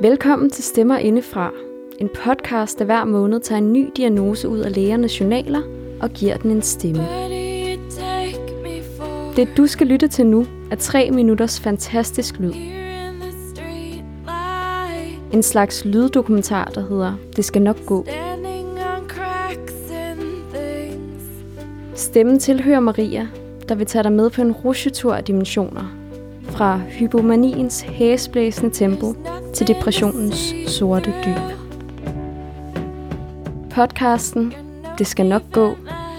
Velkommen til Stemmer Indefra, en podcast, der hver måned tager en ny diagnose ud af lægernes journaler og giver den en stemme. Det du skal lytte til nu er tre minutters fantastisk lyd. En slags lyddokumentar, der hedder Det skal nok gå. Stemmen tilhører Maria, der vil tage dig med på en rusjetur af dimensioner. Fra hypomaniens hæsblæsende tempo til depressionens sorte dyb. Podcasten Det skal nok gå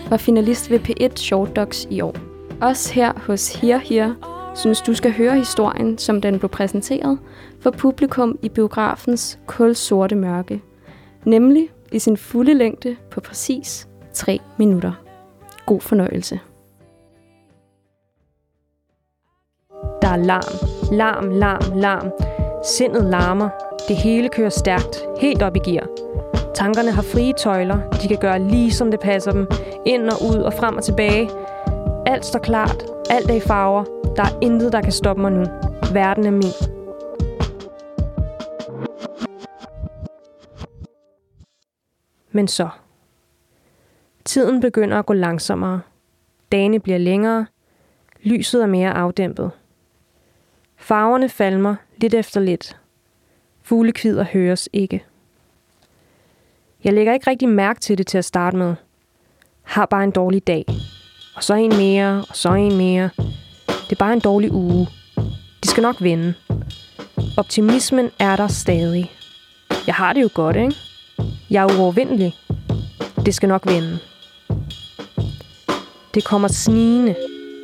var finalist ved P1 Short Docs i år. Også her hos Here Here synes du skal høre historien, som den blev præsenteret for publikum i biografens kulsorte mørke. Nemlig i sin fulde længde på præcis 3 minutter. God fornøjelse. Der er larm, larm, larm, larm. Sindet larmer. Det hele kører stærkt, helt op i gear. Tankerne har frie tøjler. De kan gøre lige som det passer dem. Ind og ud og frem og tilbage. Alt står klart. Alt er i farver. Der er intet, der kan stoppe mig nu. Verden er min. Men så. Tiden begynder at gå langsommere. Dagene bliver længere. Lyset er mere afdæmpet. Farverne falmer lidt efter lidt. Fuglekvider høres ikke. Jeg lægger ikke rigtig mærke til det til at starte med. Har bare en dårlig dag. Og så en mere, og så en mere. Det er bare en dårlig uge. De skal nok vende. Optimismen er der stadig. Jeg har det jo godt, ikke? Jeg er uovervindelig. Det skal nok vende. Det kommer snigende.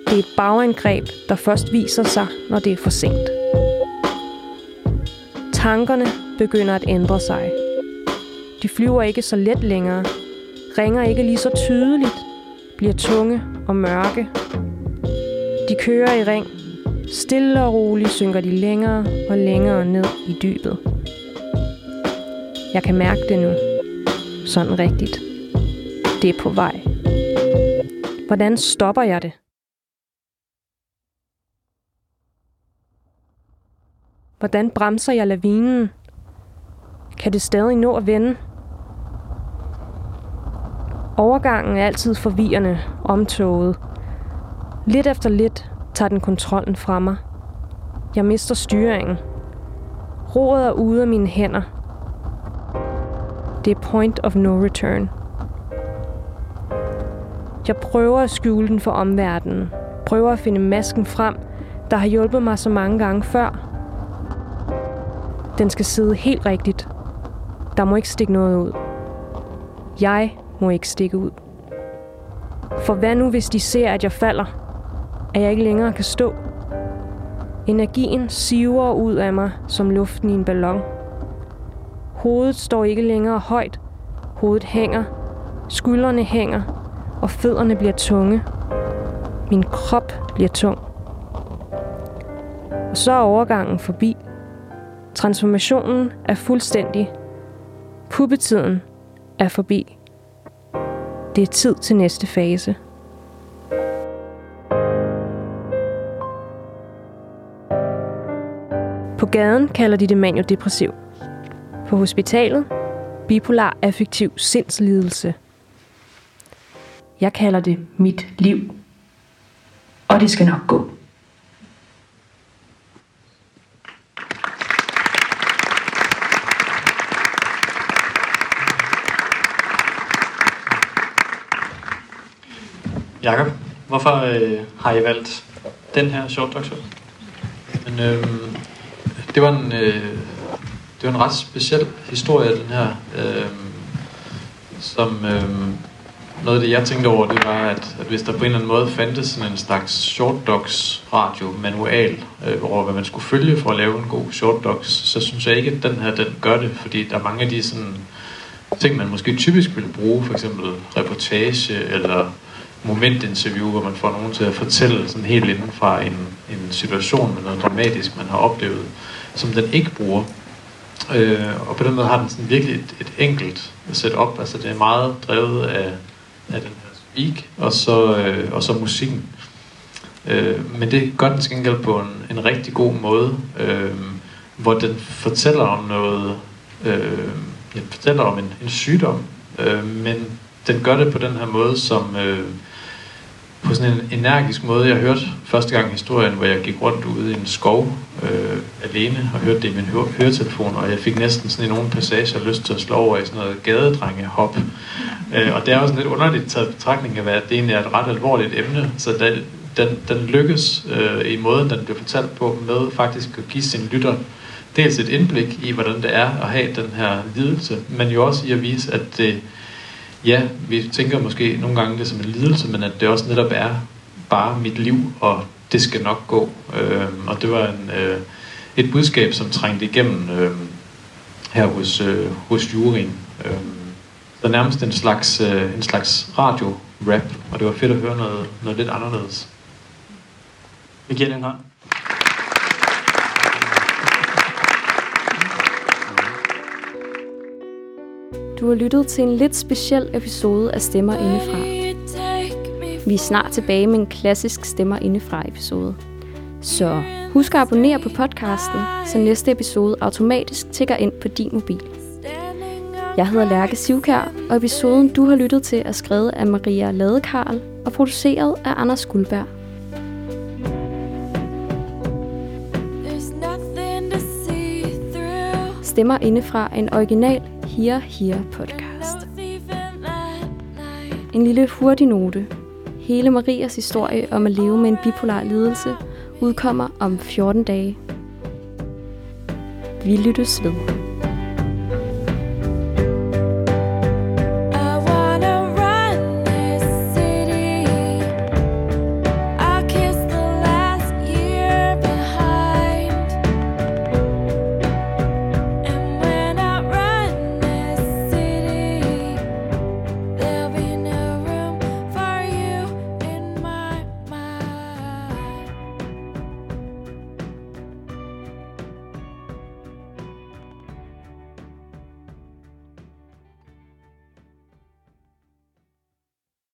Det er et bagangreb, der først viser sig, når det er for sent. Tankerne begynder at ændre sig. De flyver ikke så let længere, ringer ikke lige så tydeligt, bliver tunge og mørke. De kører i ring. Stille og roligt synker de længere og længere ned i dybet. Jeg kan mærke det nu. Sådan rigtigt. Det er på vej. Hvordan stopper jeg det? Hvordan bremser jeg lavinen? Kan det stadig nå at vende? Overgangen er altid forvirrende, omtoget. Lidt efter lidt tager den kontrollen fra mig. Jeg mister styringen. Roret er ude af mine hænder. Det er point of no return. Jeg prøver at skjule den for omverdenen. Prøver at finde masken frem, der har hjulpet mig så mange gange før. Den skal sidde helt rigtigt. Der må ikke stikke noget ud. Jeg må ikke stikke ud. For hvad nu, hvis de ser, at jeg falder? At jeg ikke længere kan stå? Energien siver ud af mig som luften i en ballon. Hovedet står ikke længere højt. Hovedet hænger. Skuldrene hænger. Og fødderne bliver tunge. Min krop bliver tung. Og så er overgangen forbi. Transformationen er fuldstændig. Puppetiden er forbi. Det er tid til næste fase. På gaden kalder de det maniodepressiv. På hospitalet bipolar affektiv sindslidelse. Jeg kalder det mit liv. Og det skal nok gå. Jakob, hvorfor øh, har I valgt den her short doc Men øh, det var en øh, det var en ret speciel historie den her, øh, som øh, noget af det jeg tænkte over, det var at, at hvis der på en eller anden måde fandtes sådan en slags short docs radio manual øh, over hvad man skulle følge for at lave en god short docs, så synes jeg ikke at den her den gør det, fordi der er mange af de sådan ting man måske typisk ville bruge, for eksempel reportage eller momentinterview, hvor man får nogen til at fortælle sådan helt inden fra en, en situation med noget dramatisk, man har oplevet, som den ikke bruger. Øh, og på den måde har den sådan virkelig et, et enkelt setup, altså det er meget drevet af, af den her speak, og så, øh, og så musikken. Øh, men det gør den til gengæld på en, en rigtig god måde. Øh, hvor den fortæller om noget, øh, den fortæller om en, en sygdom, øh, men den gør det på den her måde, som øh, på sådan en energisk måde. Jeg hørte første gang historien, hvor jeg gik rundt ude i en skov øh, alene og hørte det i min hø- høretelefon, og jeg fik næsten sådan i nogle passager lyst til at slå over i sådan noget gadedrengehop. Øh, og det er også lidt underligt taget betragtning af, at det egentlig er et ret alvorligt emne, så den, den, den lykkes øh, i måden, den bliver fortalt på, med faktisk at give sin lytter dels et indblik i, hvordan det er at have den her lidelse, men jo også i at vise, at det ja, vi tænker måske nogle gange det som en lidelse, men at det også netop er bare mit liv, og det skal nok gå. Øh, og det var en, øh, et budskab, som trængte igennem øh, her hos, øh, hos juryen. Øh, så nærmest en slags, øh, en slags radio-rap, og det var fedt at høre noget, noget lidt anderledes. Vi giver den hånd. Du har lyttet til en lidt speciel episode af Stemmer Indefra. Vi er snart tilbage med en klassisk Stemmer Indefra episode. Så husk at abonnere på podcasten, så næste episode automatisk tigger ind på din mobil. Jeg hedder Lærke Sivkær, og episoden du har lyttet til er skrevet af Maria Ladekarl og produceret af Anders Guldberg. Stemmer indefra en original Here Here podcast. En lille hurtig note. Hele Marias historie om at leve med en bipolar lidelse udkommer om 14 dage. Vi lyttes ved.